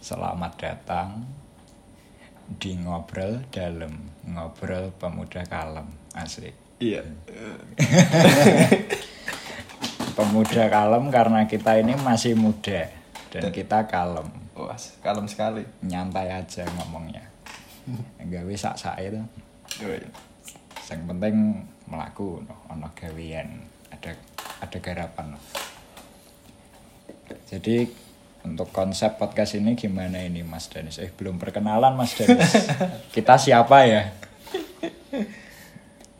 Selamat datang di ngobrol dalam ngobrol pemuda kalem asik. Iya. Pemuda kalem karena kita ini masih muda dan kita kalem, Wah, kalem sekali. nyantai aja ngomongnya. Enggak bisa sak itu. Oh, iya. Yang penting melaku no, ono gawean, ada ada garapan. no. Jadi untuk konsep podcast ini gimana ini Mas Danis? Eh belum perkenalan Mas Danis. Kita siapa ya?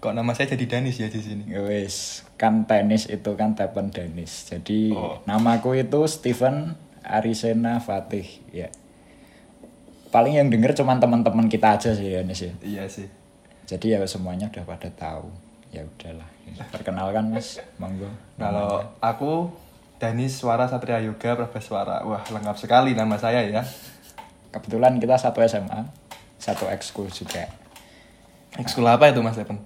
Kok nama saya jadi Danis ya di sini? Ya Wis, kan tenis itu kan Tepen Danis. Jadi Oh. namaku itu Steven Arisena Fatih ya. Paling yang denger cuman teman-teman kita aja sih ya Nis ya. Iya sih. Jadi ya semuanya udah pada tahu. Ya udahlah. Perkenalkan Mas, monggo. Kalau aku Danis Suara Satria Yoga Prabaswara. Wah, lengkap sekali nama saya ya. Kebetulan kita satu SMA, satu ekskul juga. Ekskul apa itu Mas Evan?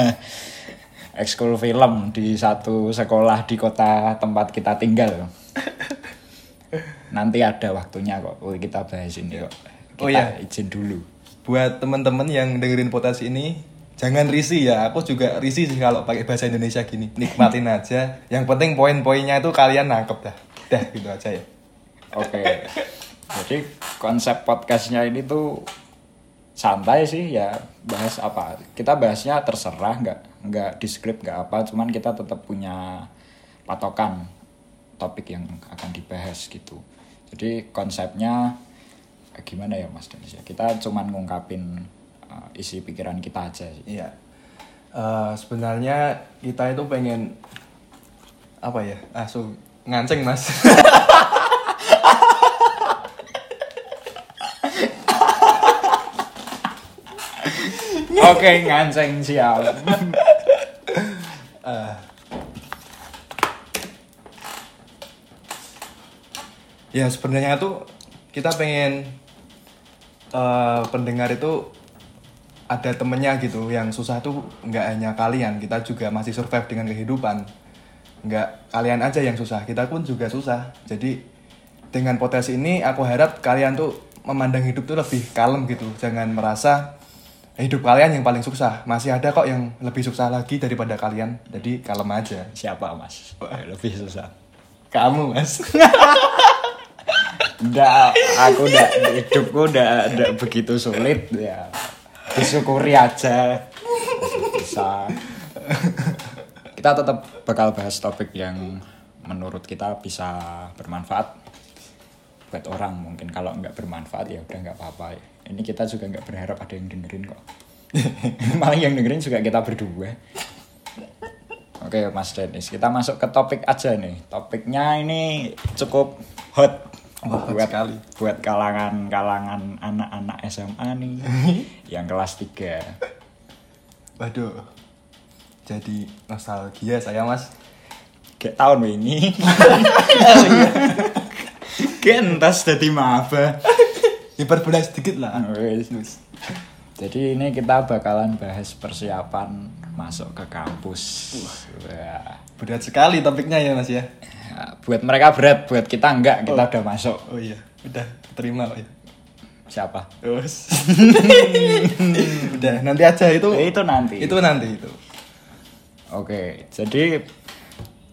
ekskul film di satu sekolah di kota tempat kita tinggal. Nanti ada waktunya kok oh, kita bahas ini kok. Kita Oh, iya. izin dulu. Buat teman-teman yang dengerin podcast ini, jangan risih ya. Aku juga risih sih kalau pakai bahasa Indonesia gini. Nikmatin aja. Yang penting poin-poinnya itu kalian nangkep dah. Dah gitu aja ya. Oke. Jadi konsep podcastnya ini tuh santai sih ya bahas apa kita bahasnya terserah nggak nggak di script nggak apa cuman kita tetap punya patokan topik yang akan dibahas gitu jadi konsepnya gimana ya mas Denis ya kita cuman ngungkapin uh, isi pikiran kita aja sih Iya. Eh, sebenarnya kita itu pengen apa ya? Langsung nganceng mas. oke nganceng siap Eh. ya sebenarnya tuh kita pengen eh, pendengar itu ada temennya gitu yang susah tuh nggak hanya kalian kita juga masih survive dengan kehidupan. Nggak kalian aja yang susah kita pun juga susah. Jadi dengan potensi ini aku harap kalian tuh memandang hidup tuh lebih kalem gitu. Jangan merasa hidup kalian yang paling susah. Masih ada kok yang lebih susah lagi daripada kalian. Jadi kalem aja. Siapa mas? Lebih susah. Kamu mas. Enggak, aku udah hidupku udah, udah begitu sulit ya. Disyukuri aja. Bisa. Kita tetap bakal bahas topik yang menurut kita bisa bermanfaat buat orang mungkin kalau nggak bermanfaat ya udah nggak apa-apa ini kita juga nggak berharap ada yang dengerin kok malah yang dengerin juga kita berdua Oke Mas Dennis, kita masuk ke topik aja nih. Topiknya ini cukup Wah, buat sekali. buat kalangan-kalangan anak-anak SMA nih yang kelas 3. waduh jadi nostalgia saya mas Kayak tahun ini. Kentas jadi maba. hiperbola sedikit lah. Jadi ini kita bakalan bahas persiapan masuk ke kampus. Wah. berat sekali topiknya ya mas ya Ya, buat mereka berat, buat kita enggak, kita udah masuk. oh iya udah terima ya Siapa? terus udah nanti aja itu Itu nanti. itu nanti itu Oke, jadi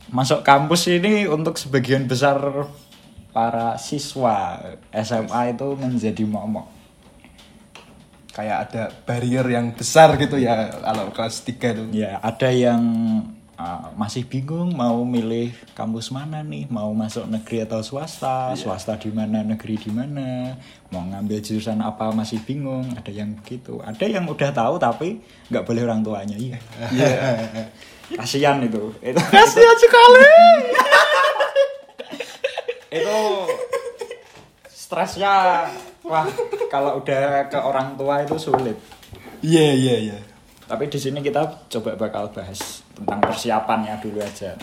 masuk kampus ini untuk sebagian besar para siswa SMA itu menjadi momok. kayak ada barrier yang besar gitu ya kalau kelas 3 itu Ya, ada yang uh, masih bingung mau milih kampus mana nih, mau masuk negeri atau swasta, swasta di mana, negeri di mana, mau ngambil jurusan apa? Masih bingung, ada yang begitu. Ada yang udah tahu tapi nggak boleh orang tuanya. Iya. Kasihan itu. Itu kasihan sekali. Itu stresnya wah kalau udah ke orang tua itu sulit. Iya iya iya tapi di sini kita coba bakal bahas tentang persiapannya dulu aja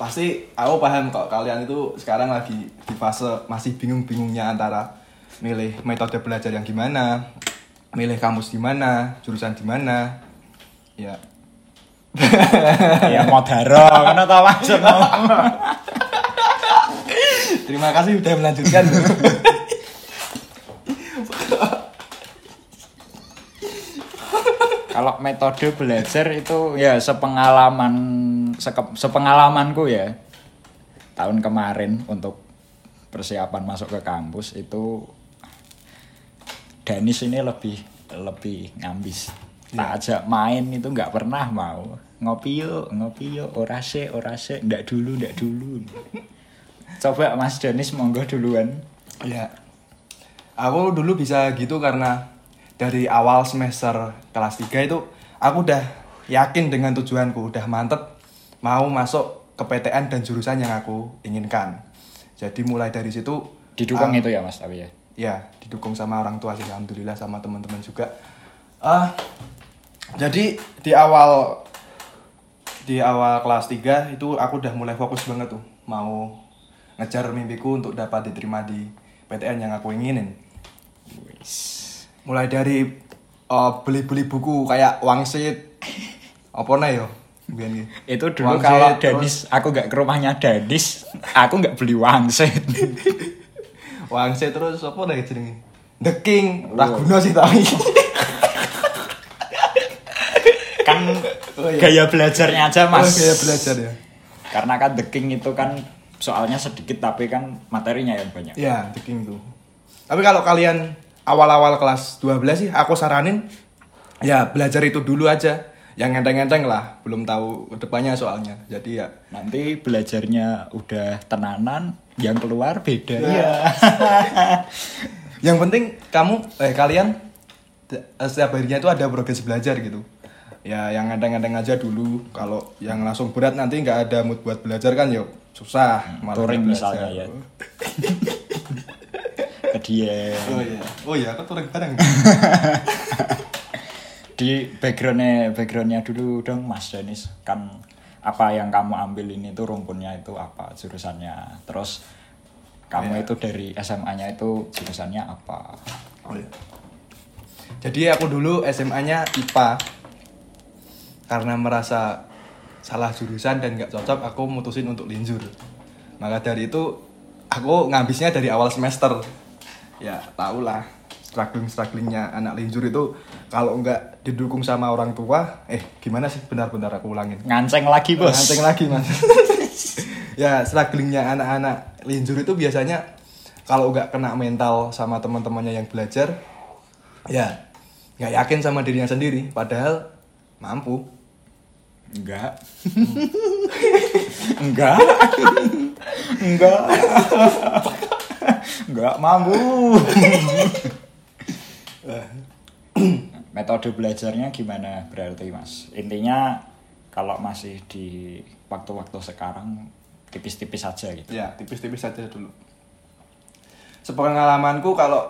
pasti aku paham kok kalian itu sekarang lagi di fase masih bingung-bingungnya antara milih metode belajar yang gimana, milih kampus di mana, jurusan di mana. Ya. ya modaro kan tau maksud Terima kasih udah melanjutkan. Kalau metode belajar itu ya sepengalaman seke- sepengalamanku ya tahun kemarin untuk persiapan masuk ke kampus itu Danis ini lebih lebih ngambis. Tak ajak main itu nggak pernah mau. Ngopi yuk, ngopi yuk, orase, orase, ndak dulu, ndak dulu. Coba Mas Danis monggo duluan. ya. Aku dulu bisa gitu karena dari awal semester kelas 3 itu aku udah yakin dengan tujuanku, udah mantep mau masuk ke PTN dan jurusan yang aku inginkan. Jadi mulai dari situ Didukung ah, itu ya Mas tapi ya. ya didukung sama orang tua sih alhamdulillah sama teman-teman juga ah jadi di awal di awal kelas 3 itu aku udah mulai fokus banget tuh mau ngejar mimpiku untuk dapat diterima di PTN yang aku inginin mulai dari eh, beli-beli buku kayak wangsit apa nih yo. Itu dulu Wangsit, kalau terus- Danis, aku nggak ke rumahnya Danis, aku nggak beli wangsit. wangsit terus apa lagi jenenge The King Raguno sih tapi kan Oh, iya. gaya belajarnya aja mas. Oh, gaya belajar ya Karena kan The King itu kan soalnya sedikit tapi kan materinya yang banyak. Iya, The King tuh. Tapi kalau kalian awal-awal kelas 12 sih aku saranin ya belajar itu dulu aja. Yang enteng-enteng lah, belum tahu depannya soalnya. Jadi ya Nanti belajarnya udah tenanan, yang keluar beda. Iya. Iya. yang penting kamu eh kalian t- setiap harinya itu ada progres belajar gitu. Ya yang enteng-enteng aja dulu. Kalau yang langsung berat nanti nggak ada mood buat belajar kan yuk susah. malah misalnya ya. Ke dia. Oh iya, oh iya, aku touring bareng. Di backgroundnya backgroundnya dulu dong Mas Danis kan apa yang kamu ambil ini tuh rumpunnya itu apa jurusannya terus kamu Iya. itu dari SMA-nya itu jurusannya apa Oh iya. Jadi aku dulu SMA-nya IPA. Karena merasa salah jurusan dan nggak cocok, aku mutusin untuk linjur. Maka dari itu aku ngabisnya dari awal semester. Ya, tau lah struggling-strugglingnya anak linjur itu kalau nggak didukung sama orang tua, eh gimana sih benar-benar aku ulangin. nganceng lagi bos Nganteng lagi mas. ya strugglingnya anak-anak linjur itu biasanya kalau nggak kena mental sama teman-temannya yang belajar, ya nggak yakin sama dirinya sendiri. Padahal mampu. enggak enggak enggak enggak mampu metode belajarnya gimana berarti mas? Intinya kalau masih di waktu-waktu sekarang tipis-tipis aja gitu. Ya tipis-tipis saja dulu. Sepengalamanku kalau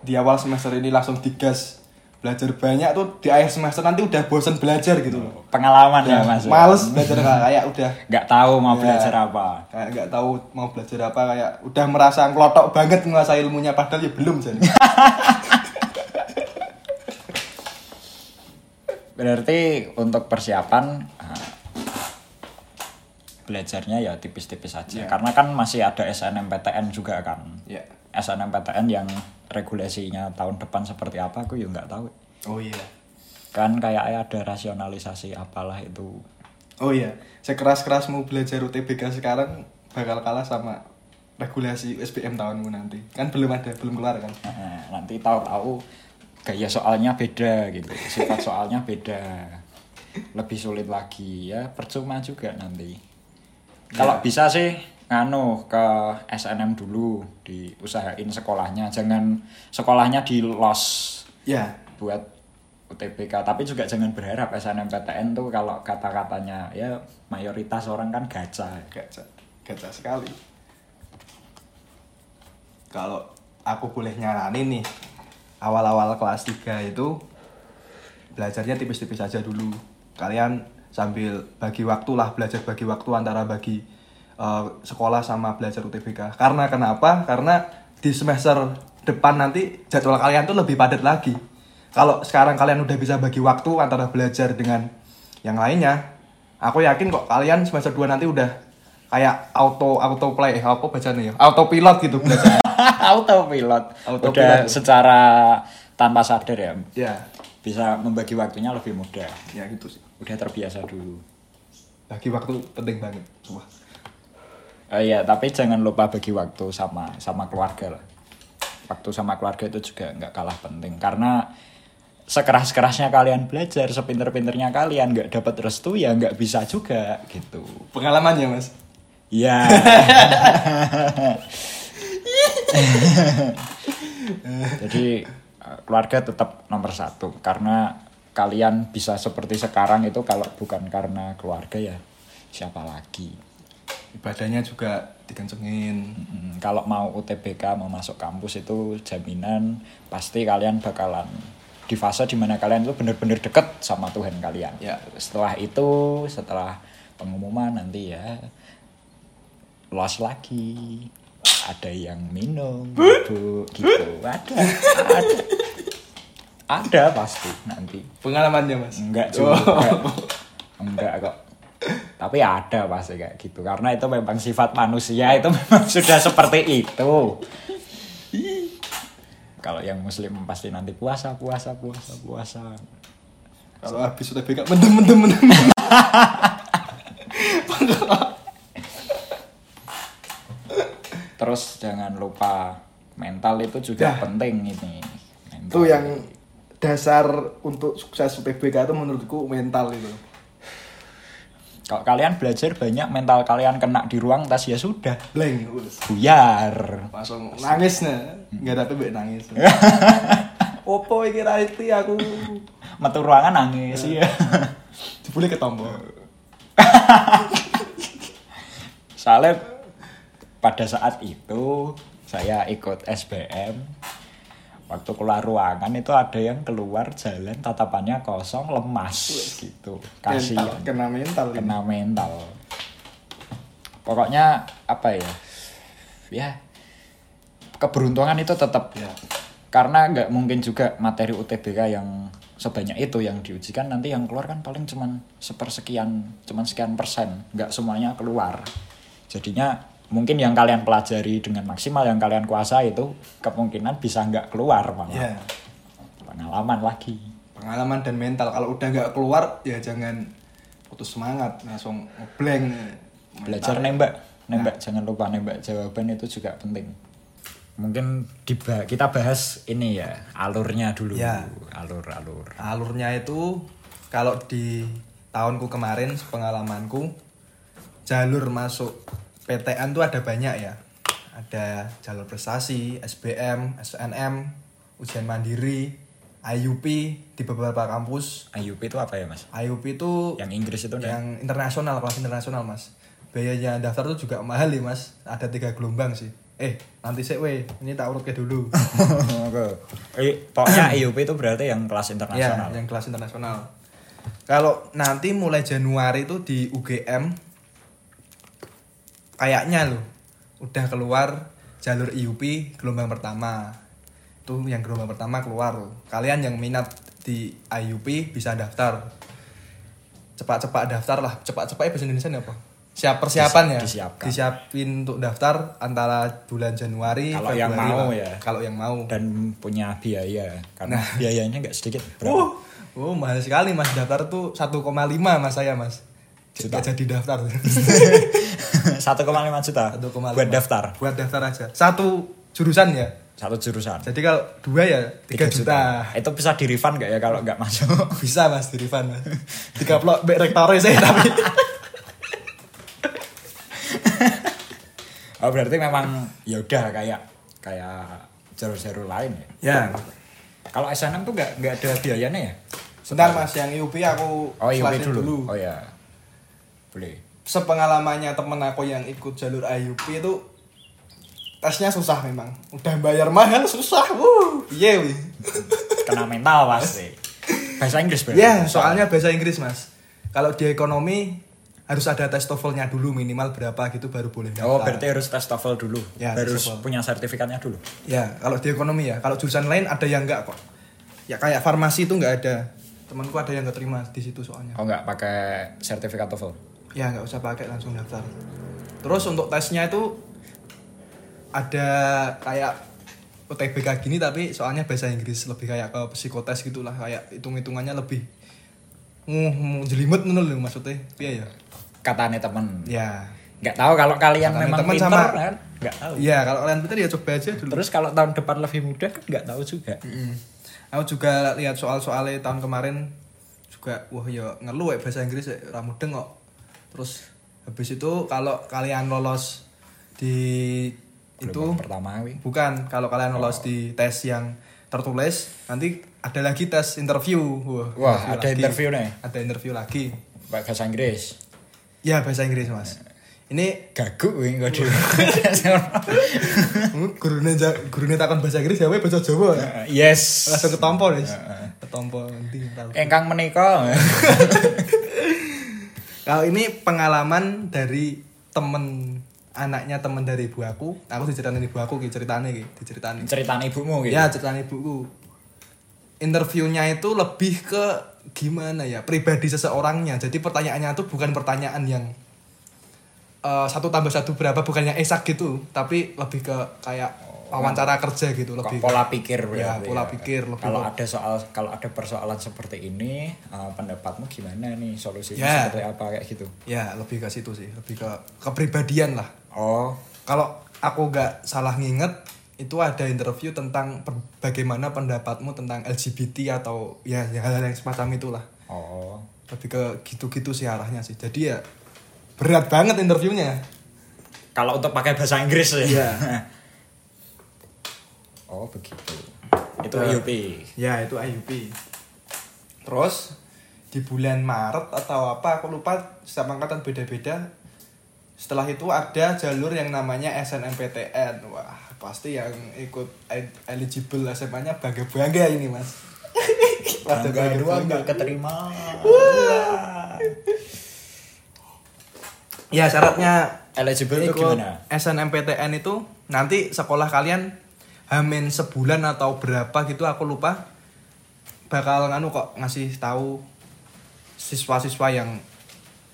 di awal semester ini langsung digas belajar banyak tuh di akhir semester nanti udah bosen belajar gitu loh. pengalaman ya mas ya? Males belajar kayak udah nggak tahu mau Ya. belajar apa kayak nggak tahu mau belajar apa kayak udah merasa ngelotok banget menguasai ilmunya padahal ya belum jadi berarti untuk persiapan ah, belajarnya ya tipis-tipis aja Ya. karena kan masih ada SNMPTN juga kan ya SNMPTN yang regulasinya tahun depan seperti apa aku ya nggak tahu. Oh iya. Kan kayak ada rasionalisasi apalah itu. Oh iya. Sekeras keras mau belajar UTBK sekarang bakal kalah sama regulasi SBM tahunmu nanti. Kan belum ada belum keluar kan? Nah, nanti tahu-tahu gaya soalnya beda gitu sifat soalnya beda. Lebih sulit lagi ya percuma juga nanti. Kalau bisa sih nganu ke SNM dulu diusahain sekolahnya. Jangan sekolahnya di los. Ya. Buat UTBK tapi juga jangan berharap SNMPTN tuh kalau kata-katanya ya mayoritas orang kan gaca gaca gaca sekali. Kalau aku boleh nyaranin nih awal-awal kelas 3 itu belajarnya tipis-tipis aja dulu. Kalian sambil bagi waktu lah belajar bagi waktu antara bagi eh, sekolah sama belajar UTBK karena kenapa? Karena di semester depan nanti jadwal kalian tuh lebih padat lagi. Kalau sekarang kalian udah bisa bagi waktu antara belajar dengan yang lainnya aku yakin kok kalian semester 2 nanti udah kayak auto autoplay apa bacanya ya? Autopilot gitu bacanya autopilot. Autopilot. udah secara tanpa sadar ya? Ya bisa membagi waktunya lebih mudah. Ya gitu sih. Udah terbiasa dulu. Bagi waktu penting banget sumpah Eh, iya tapi jangan lupa bagi waktu sama sama keluarga lah. Waktu sama keluarga itu juga nggak kalah penting. Karena sekeras kerasnya kalian belajar sepinter pinternya kalian nggak dapat restu ya nggak bisa juga gitu. Pengalaman ya mas? Iya. Jadi keluarga tetap nomor satu. Karena kalian bisa seperti sekarang itu kalau bukan karena keluarga ya siapa lagi. Ibadahnya juga dikencengin Mm, kalau mau UTBK mau masuk kampus itu jaminan pasti kalian bakalan di fase di mana kalian itu bener-bener deket sama Tuhan kalian. Ya. Setelah itu, setelah pengumuman nanti ya los lagi. Ada yang minum, bu, gitu. Ada, ada, ada pasti nanti. pengalamannya mas Enggak Oh. juga. Enggak kok. Tapi ada pasti kayak gitu. Karena itu memang sifat manusia itu memang sudah seperti itu. Kalau yang muslim pasti nanti puasa, puasa, puasa, puasa. kalau habis udah BK mendem mendem mendem Terus jangan lupa mental itu juga Ya. penting ini. Mental. itu yang dasar untuk sukses UTBK itu menurutku mental itu Kalau kalian belajar banyak mental kalian kena di ruang tes ya sudah. wes. Buyar. langsung nangis nah nggak ada mbak nangis opo iki ra aku Metu ruangan nangis ya. jebule ketompo Soalnya pada saat itu saya ikut SBM waktu keluar ruangan itu ada yang keluar jalan tatapannya kosong lemas gitu. Kasihan. kena mental ini. kena mental. Pokoknya apa ya? Ya keberuntungan itu tetap Ya. karena nggak mungkin juga materi UTBK yang sebanyak itu yang diujikan nanti yang keluar kan paling cuman sepersekian cuman sekian persen. Nggak semuanya keluar. Jadinya mungkin yang kalian pelajari dengan maksimal yang kalian kuasai itu kemungkinan bisa nggak keluar malah ya pengalaman lagi. Pengalaman dan mental. Kalau udah nggak keluar ya jangan putus semangat langsung ngeblank. Belajar nembak. Nembak jangan lupa nembak. Jawaban itu juga penting. Mungkin diba- kita bahas ini ya alurnya dulu. Ya. alur alur alurnya itu kalau di tahunku kemarin pengalamanku jalur masuk PTN tuh ada banyak ya. Ada jalur prestasi SBM SNM ujian mandiri IUP di beberapa kampus. IUP itu apa ya mas? IUP itu yang Inggris itu ya? yang internasional kelas internasional mas. Biayanya daftar tuh juga mahal nih mas. Ada tiga gelombang sih. Eh nanti sih weh ini tak urut ke dulu. Oke. Eh, pokoknya IUP itu berarti yang kelas ya internasional yang kelas internasional. Kalau nanti mulai Januari itu di UGM kayaknya loh udah keluar jalur IUP gelombang pertama. Tuh yang gelombang pertama keluar loh kalian yang minat di IUP bisa daftar. Cepat-cepat daftar lah. Cepat-cepat bahasa Indonesia apa? Siap persiapan ya? Disi- disiapkan. disiapin untuk daftar antara bulan Januari Kalau yang Februari mau lah. ya. kalau yang mau. Dan punya biaya. Karena biayanya nggak sedikit. Uh, berapa? Oh mahal sekali mas. Daftar tuh 1,5 mas saya mas. Juta. Gak jadi daftar. 1,5 juta 1,5. buat daftar Buat daftar aja. Satu jurusan ya. satu jurusan Jadi kalau dua ya 3 Tiga juta. itu bisa di refund nggak ya kalau nggak masuk Bisa mas di refund mas. Tiga plok rektore saya tapi. oh berarti memang ya udah kayak kayak jalur-jalur lain ya ya. kalau SNM tuh nggak nggak ada biayanya ya Sebentar mas yang IUP aku oh IUP slidein dulu. oh ya boleh Sepengalamannya temen aku yang ikut jalur IUP itu tesnya susah memang. Udah bayar mahal susah. Wuh, iya wih. kena mental pasti bahasa Inggris berarti Ya, soalnya bahasa Inggris, Mas. Kalau di ekonomi harus ada tes TOEFL-nya dulu minimal berapa gitu baru boleh oh daftar. berarti harus tes TOEFL dulu Ya, TOEFL. punya sertifikatnya dulu Ya, kalau di ekonomi ya. Kalau jurusan lain ada yang enggak kok. Ya kayak farmasi itu enggak ada. Temanku ada yang enggak terima di situ soalnya. oh nggak pakai sertifikat TOEFL Ya, enggak usah pakai langsung daftar. Terus untuk tesnya itu ada kayak UTBK gini tapi soalnya bahasa Inggris lebih kayak ke psikotes gitulah kayak hitung-hitungannya lebih uh, jelimet ngono lho maksudnya. Iya ya. Katanya temen. Ya. Nggak tahu kalau kalian Katanya memang temen pinter sama- kan? Nggak tahu. Iya, kalau kalian pintar ya coba aja dulu. Terus kalau tahun depan lebih mudah kan nggak tahu juga. Mm. Aku juga lihat soal-soalnya tahun kemarin juga wah ya ngeluh ya bahasa Inggris ya ora mudeng kok. Terus habis itu kalau kalian lolos di itu Gelombang pertama wi. bukan kalau kalian lolos di tes yang tertulis nanti ada lagi tes interview. Wah, Wah, ada lagi. interview nih. Ada interview lagi. Bahasa Inggris. Ya bahasa Inggris, Mas. Ini Gagu wi enggak dhewe. gurune ja- gurune takon bahasa Inggris ya bahasa Jawa. yes. Langsung ketompo, Guys. Ketompo nanti. Engkang menika. Kalau ini pengalaman dari temen anaknya temen dari ibu aku, aku diceritain ibu aku gitu ceritanya gitu, diceritain. Ceritaan ibumu gitu. Ya ceritain ibuku. Interviewnya itu lebih ke gimana ya pribadi seseorangnya. Jadi pertanyaannya itu bukan pertanyaan yang eh, satu tambah satu berapa bukannya esak gitu, tapi lebih ke kayak wawancara kerja gitu, lebih pola pikir Ya, pola pikir lebih kalau ada soal kalau ada persoalan seperti ini eh, pendapatmu gimana nih? Solusinya Ya. seperti apa? Kayak gitu. Ya lebih ke situ sih, lebih ke kepribadian lah. oh. Kalau aku nggak salah nginget itu ada interview tentang per- bagaimana pendapatmu tentang LGBT atau ya ya hal-hal yang semacam itulah. Oh. Lebih ke gitu-gitu sih arahnya sih. Jadi ya berat banget interviewnya. Kalau untuk pakai bahasa Inggris ya. Iya. oh begitu. Itu Nah. IUP ya itu IUP terus di bulan Maret atau apa aku lupa setiap angkatan beda-beda setelah itu ada jalur yang namanya SNMPTN wah pasti yang ikut el- eligible SMA-nya bangga-bangga ini mas. Pada Bangga dua nggak keterima. Ya syaratnya eligible itu gimana? SNMPTN itu nanti sekolah kalian hamin sebulan atau berapa gitu aku lupa. Bakal nganu kok ngasih tahu siswa-siswa yang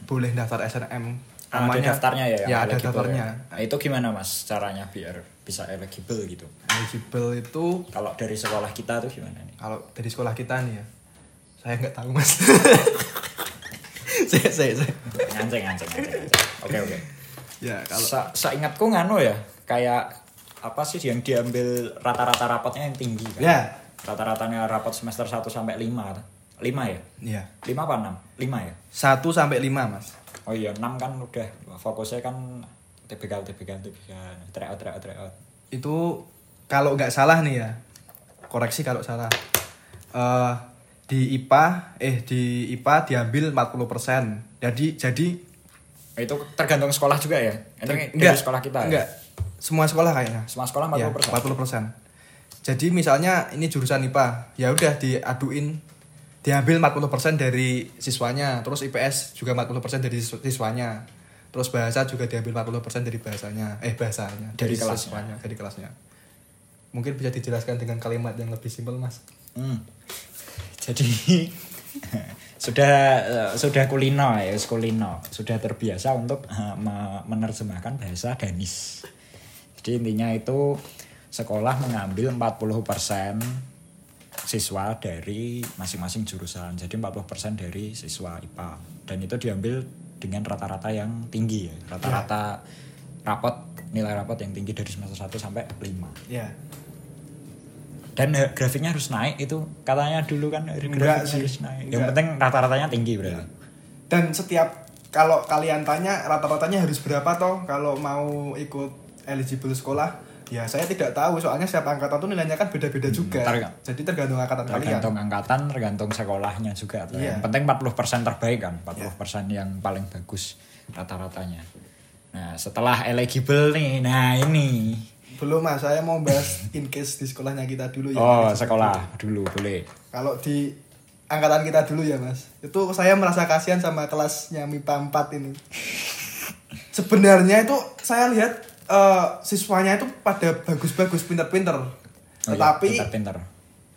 boleh daftar SNM Ah, ada daftarnya ya ya ada eligible daftarnya. Ya. Nah, itu gimana mas caranya biar bisa eligible gitu? Eligible itu kalau dari sekolah kita tuh gimana nih? Kalau dari sekolah kita nih ya saya nggak tahu mas. Saya saya saya nganceng nganceng. Oke oke. Ya kalau Sa seingatku nganu ya kayak apa sih yang diambil rata-rata rapotnya yang tinggi kan? ya Rata-ratanya rapot semester 1 sampai 5. 5 ya? ya 5 apa 6? 5 ya? satu sampai lima mas Oh iya, 6 kan udah fokusnya kan TBK TBK TBK tryout tryout tryout. itu kalau nggak salah nih ya koreksi kalau salah Eh di IPA eh di IPA diambil 40% jadi jadi Itu tergantung sekolah juga ya? Ini dari enggak sekolah kita enggak ya? Semua sekolah kayaknya Semua sekolah 40%. Ya, 40%. Jadi misalnya ini jurusan IPA, ya udah diaduin diambil 40% dari siswanya, terus IPS juga 40% dari sis- siswanya. Terus bahasa juga diambil 40% dari bahasanya, eh bahasanya Dari kelasnya. siswanya, dari kelasnya. Mungkin bisa dijelaskan dengan kalimat yang lebih simpel, Mas. Hmm. Jadi sudah eh, sudah kulino ya, kulino. Sudah terbiasa untuk eh, me- menerjemahkan bahasa Danis. Jadi intinya itu sekolah mengambil 40% siswa dari masing-masing jurusan. Jadi 40% dari siswa IPA. Dan itu diambil dengan rata-rata yang tinggi ya. Rata-rata rapot nilai rapot yang tinggi dari semester 1 sampai 5 Ya. dan eh, grafiknya harus naik itu katanya dulu kan Enggak grafiknya sih. harus naik yang Enggak. penting rata-ratanya tinggi berarti Dan setiap kalau kalian tanya rata-ratanya harus berapa toh kalau mau ikut eligible sekolah? Ya saya tidak tahu soalnya setiap angkatan tuh nilainya kan beda-beda juga. terga- Jadi tergantung angkatan kalian. tergantung angkatan tergantung sekolahnya juga. Iya. yang penting 40% terbaik kan 40% yang paling bagus rata-ratanya nah setelah eligible nih nah ini Belum mas, saya mau bahas in case di sekolahnya kita dulu ya. oh sekolah dulu boleh Kalau di angkatan kita dulu ya mas, itu saya merasa kasihan sama kelasnya MIPA 4 ini. Sebenarnya itu saya lihat eh, siswanya itu pada bagus-bagus, pinter-pinter. Oh iya, Tetapi, pintar-pintar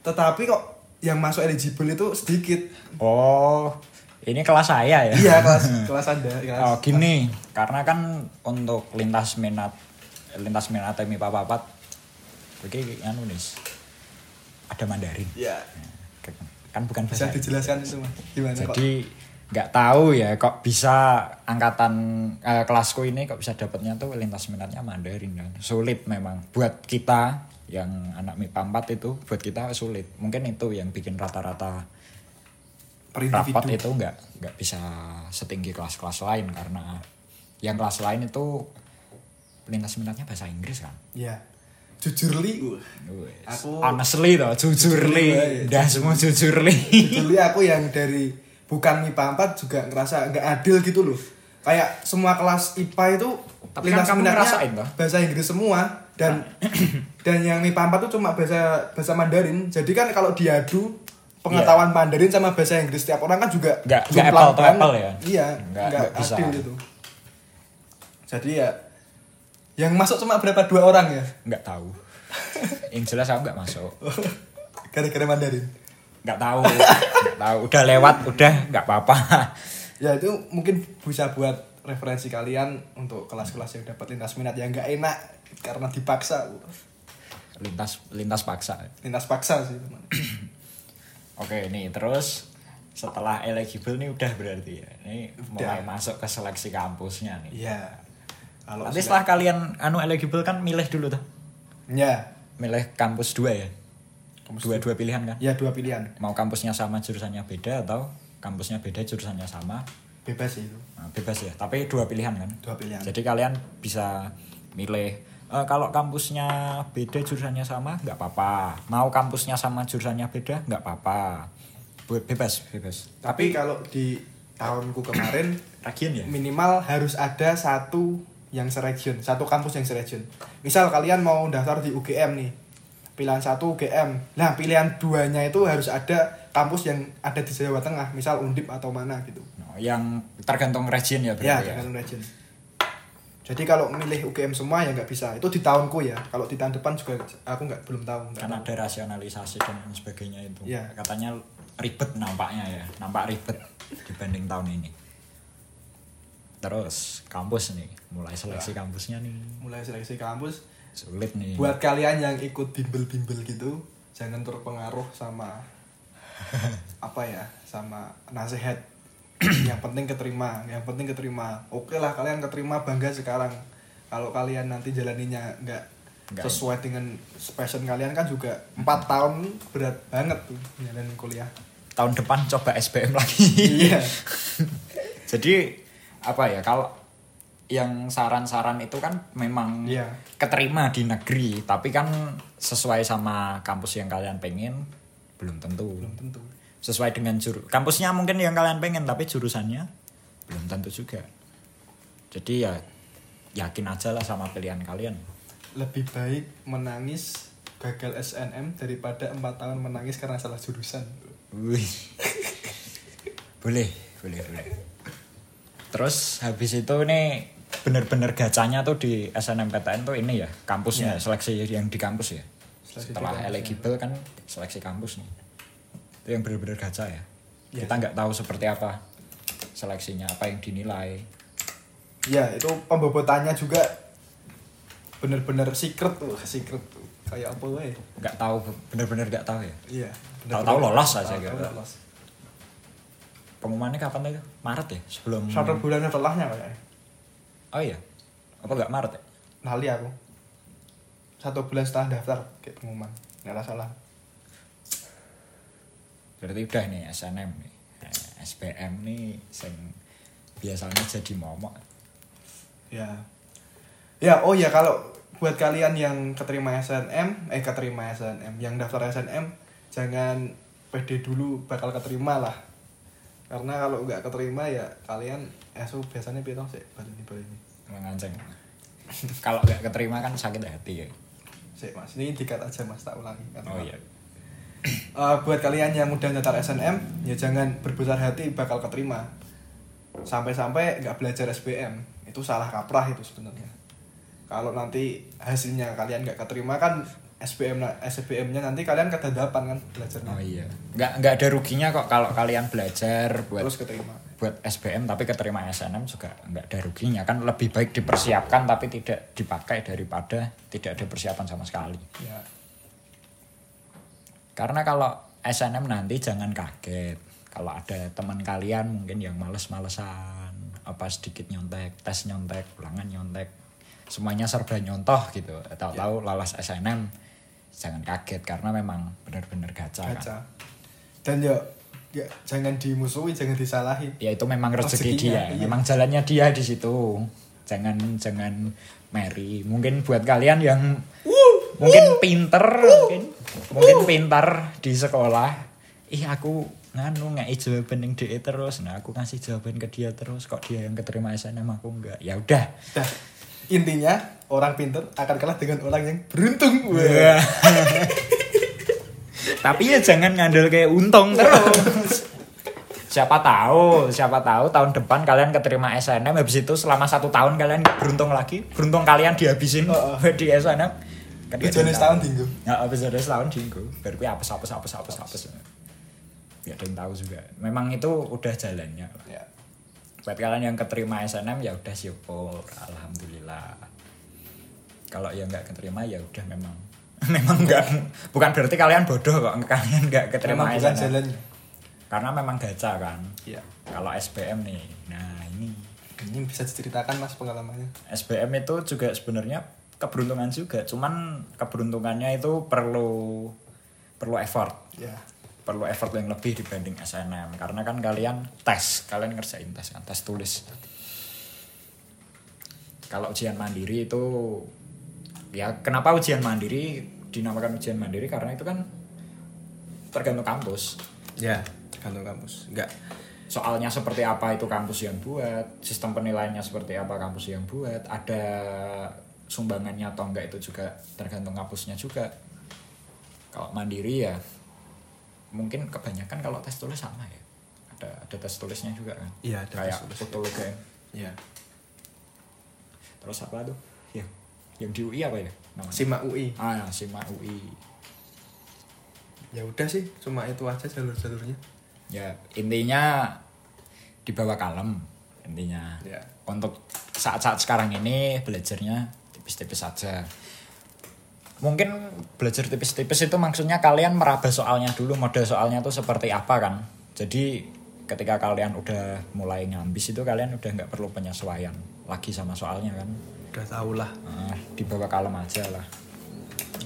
tetapi kok yang masuk eligible itu sedikit. oh Ini kelas saya ya. iya kelas kelas anda kelas Oh gini, karena kan untuk lintas minat lintas minat MIPA papat, oke anu nih, ada Mandarin. Iya. Kan bukan bisa bahasa. dijelaskan itu mas gimana kok Jadi nggak tahu ya kok bisa angkatan eh, kelasku ini kok bisa dapatnya tuh lintas minatnya Mandarin kan. Sulit memang buat kita yang anak MIPA 4 itu buat kita sulit. Mungkin itu yang bikin rata-rata rapat itu nggak nggak bisa setinggi kelas-kelas lain karena yang kelas lain itu lintas minatnya bahasa Inggris kan. Iya. Jujur li, uh. Wes. Aku- honestly toh, jujur li, Jujur, dah semua jujur li. jujur li aku yang dari bukan MIPA 4 juga ngerasa nggak adil gitu loh. Kayak semua kelas IPA itu Tapi kan kamu minatnya ngerasain toh? bahasa Inggris semua dan dan yang MIPA 4 tuh cuma bahasa bahasa Mandarin. Jadi kan kalau diadu pengetahuan Mandarin sama bahasa Inggris tiap orang kan juga Nggak- nggak apple to apple ya? Iya, Nggak- nggak nggak bisa. adil gitu. Jadi ya yang masuk cuma berapa dua orang ya nggak tahu. yang jelas aku nggak masuk. gara-gara Mandarin. Nggak tahu. Nggak tahu. Udah lewat udah nggak apa-apa. Ya itu mungkin bisa buat referensi kalian untuk kelas-kelas yang dapat lintas minat yang nggak enak karena dipaksa. Lintas lintas paksa. Lintas paksa sih teman. Oke nih terus setelah eligible nih udah berarti ya. Ini mulai Udah. masuk ke seleksi kampusnya nih. Iya. Kalau nanti sudah- setelah kalian anu eligible kan milih dulu tuh. Ya. Milih kampus dua ya dua dua pilihan kan? Ya dua pilihan. Mau kampusnya sama jurusannya beda atau kampusnya beda jurusannya sama? Bebas sih itu. Nah, bebas ya. Tapi dua pilihan kan? Dua pilihan. Jadi kalian bisa milih eh, kalau kampusnya beda jurusannya sama nggak apa-apa. Mau kampusnya sama jurusannya beda nggak apa-apa. Be- Bebas, bebas. tapi kalau di tahunku kemarin Ragian ya? minimal harus ada satu yang seregion satu kampus yang seregion. Misal kalian mau daftar di UGM nih pilihan satu UGM nah pilihan duanya itu harus ada kampus yang ada di Jawa Tengah misal Undip atau mana gitu No, yang tergantung region ya ya berarti ya. tergantung region jadi kalau milih UGM semua ya nggak bisa itu di tahunku ya kalau di tahun depan juga aku nggak belum tahu nggak Kan tahu. ada rasionalisasi dan lain sebagainya itu. Iya. Katanya ribet nampaknya ya, nampak ribet dibanding tahun ini. Terus kampus nih, mulai seleksi kampusnya nih. mulai seleksi kampus Sulit nih. buat kalian yang ikut bimbel-bimbel gitu jangan terpengaruh sama apa ya sama nasihat. Yang penting keterima yang penting keterima. Oke lah kalian keterima bangga sekarang. Kalau kalian nanti jalaninya nggak sesuai dengan passion kalian kan juga empat tahun berat banget tuh jalanin kuliah. Tahun depan coba SBM lagi. iya. Jadi apa ya kalau yang saran-saran itu kan memang Iya. keterima di negeri, tapi kan sesuai sama kampus yang kalian pengen belum tentu. belum tentu Sesuai dengan juru kampusnya mungkin yang kalian pengen, tapi jurusannya belum tentu juga. Jadi ya yakin aja lah sama pilihan kalian. lebih baik menangis gagal SNM daripada empat tahun menangis karena salah jurusan Wih. boleh, boleh, boleh. Terus habis itu nih bener-bener gacanya tuh di SNMPTN tuh ini ya kampusnya seleksi yang di kampus ya. Seleksi Setelah kampus, eligible kan seleksi kampus nih. Itu yang bener-bener gacha ya. Iya. Kita nggak tahu seperti apa seleksinya, apa yang dinilai. Ya itu pembobotannya juga bener-bener secret tuh, secret tuh. Kayak apa wae. Nggak tahu, bener-bener nggak tahu ya. Iya. Tahu-tahu lolos aja gitu. lolos. Pengumumannya kapan tuh? Maret ya? Sebelum Satu bulan setelahnya kayaknya. Oh iya. Apa nggak Maret ya? Lali aku. Satu bulan setelah daftar kayak pengumuman. Nggak ada salah. Berarti udah nih SNM nih. Eh, SPM nih sing biasanya jadi momok. Ya. Ya, oh ya kalau buat kalian yang keterima SNM, eh keterima SNM, yang daftar SNM jangan pede dulu bakal keterima lah. Karena kalau nggak keterima ya kalian SU biasanya piye toh sih balik ini balik ini. Menganceng. Kalau nggak keterima kan sakit hati ya. Sik Mas, ini dikat aja Mas tak ulangi. Karena- Oh iya. Eh, buat kalian yang udah daftar SNM ya jangan berbesar hati bakal keterima. Sampai-sampai nggak belajar SBM itu salah kaprah itu sebenarnya. Kalau nanti hasilnya kalian nggak keterima kan SBM na- SBM-nya nanti kalian kedadapan kan belajarnya. Oh iya. Nggak nggak ada ruginya kok kalau kalian belajar buat Terus keterima. buat SBM tapi keterima SNM juga nggak ada ruginya kan lebih baik dipersiapkan tapi tidak dipakai daripada tidak ada persiapan sama sekali. Ya. Karena kalau SNM nanti jangan kaget. Kalau ada teman kalian mungkin yang males-malesan, apa sedikit nyontek, tes nyontek, ulangan nyontek, semuanya serba nyontoh gitu. Tahu-tahu lolos SNM, jangan kaget karena memang benar-benar gacha, kan. Baca. Dan ya, ya jangan dimusuhi, jangan disalahin. Ya itu memang rezeki Rezekinya, dia, iya. memang jalannya dia di situ. Jangan jangan Mary. Mungkin buat kalian yang mungkin pinter, mungkin mungkin pintar di sekolah. Ih aku nganu nggak jawaban yang DE terus. Nah aku ngasih jawaban ke dia terus. Kok dia yang keterima SNM aku enggak? Ya udah. Dah. Intinya orang pinter akan kalah dengan orang yang beruntung. Wah. Tapi ya jangan ngandel kayak untung terus. siapa tahu, siapa tahu tahun depan kalian keterima SNM habis itu selama satu tahun kalian beruntung lagi, beruntung kalian dihabisin Heeh. di SNM. Kan ada Tujuannya yang setahun tahu. tinggu. Ya, habis ada setahun dinggo. Baru kuwi apes apes apes apes apes. Gak ada yang tahu juga. Memang itu udah jalannya. Ya. Buat kalian yang keterima SNM ya udah syukur, alhamdulillah. Kalau yang nggak keterima ya udah memang memang nggak bukan berarti kalian bodoh kok kalian nggak keterima Memang bukan jalannya. Karena memang gacha kan. Iya. Kalau SBM nih, nah ini Ini bisa diceritakan mas pengalamannya. SBM itu juga sebenarnya keberuntungan juga, cuman keberuntungannya itu perlu perlu effort, Ya. perlu effort yang lebih dibanding SNM karena kan kalian tes, kalian ngerjain tes kan, tes tulis. Kalau ujian mandiri itu ya kenapa ujian mandiri dinamakan ujian mandiri karena itu kan tergantung kampus. Ya. Tergantung kampus. Enggak. soalnya seperti apa itu kampus yang buat, sistem penilaiannya seperti apa kampus yang buat, ada sumbangannya atau enggak itu juga tergantung kampusnya juga. Kalau mandiri ya mungkin kebanyakan kalau tes tulis sama ya. Ada ada tes tulisnya juga kan. Iya, ada tes Kayak tulis. foto UGM. Ya. Terus apa tuh? Ya, yang di UI apa ya? Namanya? Simak UI. Ah, ya, Sima UI. Ya udah sih, cuma itu aja jalur-jalurnya. Ya, intinya dibawa kalem intinya. Ya. Untuk saat-saat sekarang ini belajarnya tipis-tipis saja. Mungkin belajar tipis-tipis itu maksudnya kalian meraba soalnya dulu, model soalnya tuh seperti apa kan. Jadi ketika kalian udah mulai ngambis itu kalian udah nggak perlu penyesuaian lagi sama soalnya kan. Udah tau lah. Nah, dibawa kalem aja lah.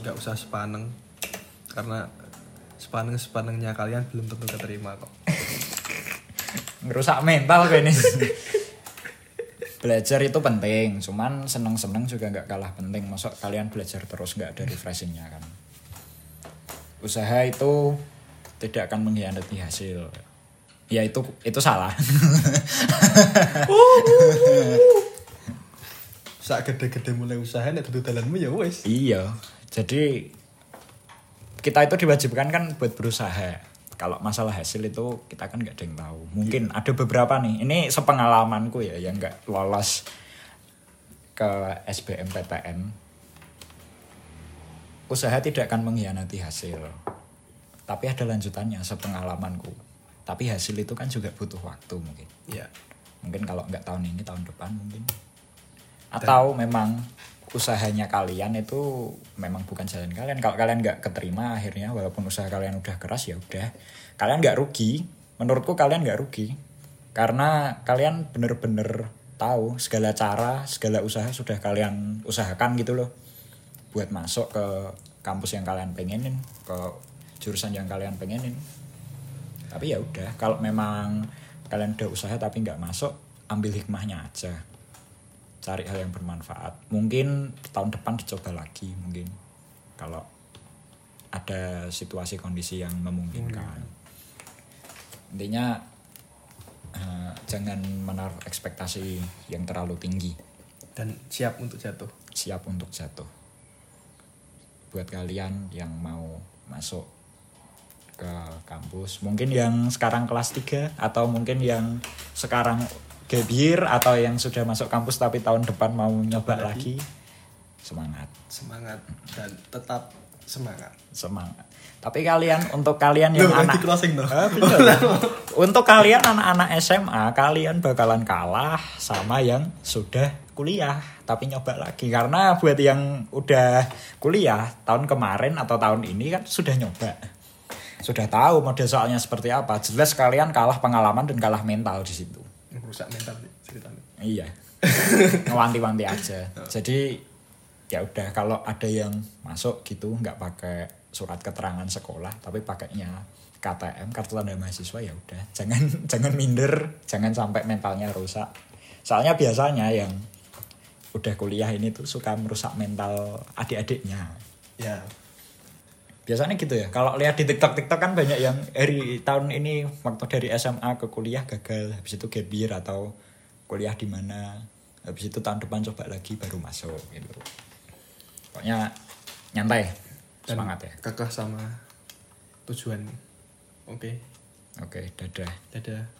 Nggak usah sepaneng. Karena sepaneng-sepanengnya kalian belum tentu keterima kok. ngerusak mental kayak ini belajar itu penting cuman seneng-seneng juga nggak kalah penting masuk kalian belajar terus nggak ada refreshingnya kan usaha itu tidak akan mengkhianati hasil ya itu itu salah Saat gede-gede mulai usaha nek tentu dalanmu ya wes. iya. Jadi kita itu diwajibkan kan buat berusaha. Kalau masalah hasil itu kita kan nggak ada yang tahu. Mungkin ada beberapa nih. Ini sepengalamanku ya yang nggak lolos ke SBMPTN usaha tidak akan mengkhianati hasil. Tapi ada lanjutannya sepengalamanku. Tapi hasil itu kan juga butuh waktu mungkin. Iya. mungkin kalau nggak tahun ini tahun depan mungkin atau memang usahanya kalian itu memang bukan jalan kalian. Kalau kalian nggak keterima akhirnya walaupun usaha kalian udah keras ya udah. Kalian nggak rugi. Menurutku kalian nggak rugi. Karena kalian bener-bener tahu segala cara segala usaha sudah kalian usahakan gitu loh. Buat masuk ke kampus yang kalian pengenin ke jurusan yang kalian pengenin. Tapi ya udah kalau memang kalian udah usaha tapi nggak masuk ambil hikmahnya aja cari hal yang bermanfaat. Mungkin tahun depan dicoba lagi mungkin. Kalau ada situasi kondisi yang memungkinkan. Intinya eh, jangan menaruh ekspektasi yang terlalu tinggi. Dan siap untuk jatuh. siap untuk jatuh. Buat kalian yang mau masuk ke kampus mungkin yang sekarang kelas 3 atau mungkin yang sekarang gap year atau yang sudah masuk kampus tapi tahun depan mau nyoba lagi. semangat. Semangat dan tetap semangat. Semangat. Tapi kalian untuk kalian yang Loh, anak closing dong. Ah, untuk kalian anak-anak SMA kalian bakalan kalah sama yang sudah kuliah tapi nyoba lagi. Karena buat yang udah kuliah tahun kemarin atau tahun ini kan sudah nyoba. Sudah tahu model soalnya seperti apa. Jelas kalian kalah pengalaman dan kalah mental di situ merusak mental ceritanya. Iya. Ngewanti-wanti aja. Jadi ya udah kalau ada yang masuk gitu nggak pakai surat keterangan sekolah tapi pakainya KTM kartu tanda mahasiswa ya udah. Jangan jangan minder jangan sampai mentalnya rusak. Soalnya biasanya yang udah kuliah ini tuh suka merusak mental adik-adiknya. Ya biasanya gitu ya. Kalau lihat di TikTok TikTok kan banyak yang dari tahun ini waktu dari SMA ke kuliah gagal. Habis itu gap year atau kuliah di mana. Habis itu tahun depan coba lagi baru masuk gitu. Pokoknya nyantai Dan semangat ya. kekeh sama tujuan. Oke. Oke dadah. Dadah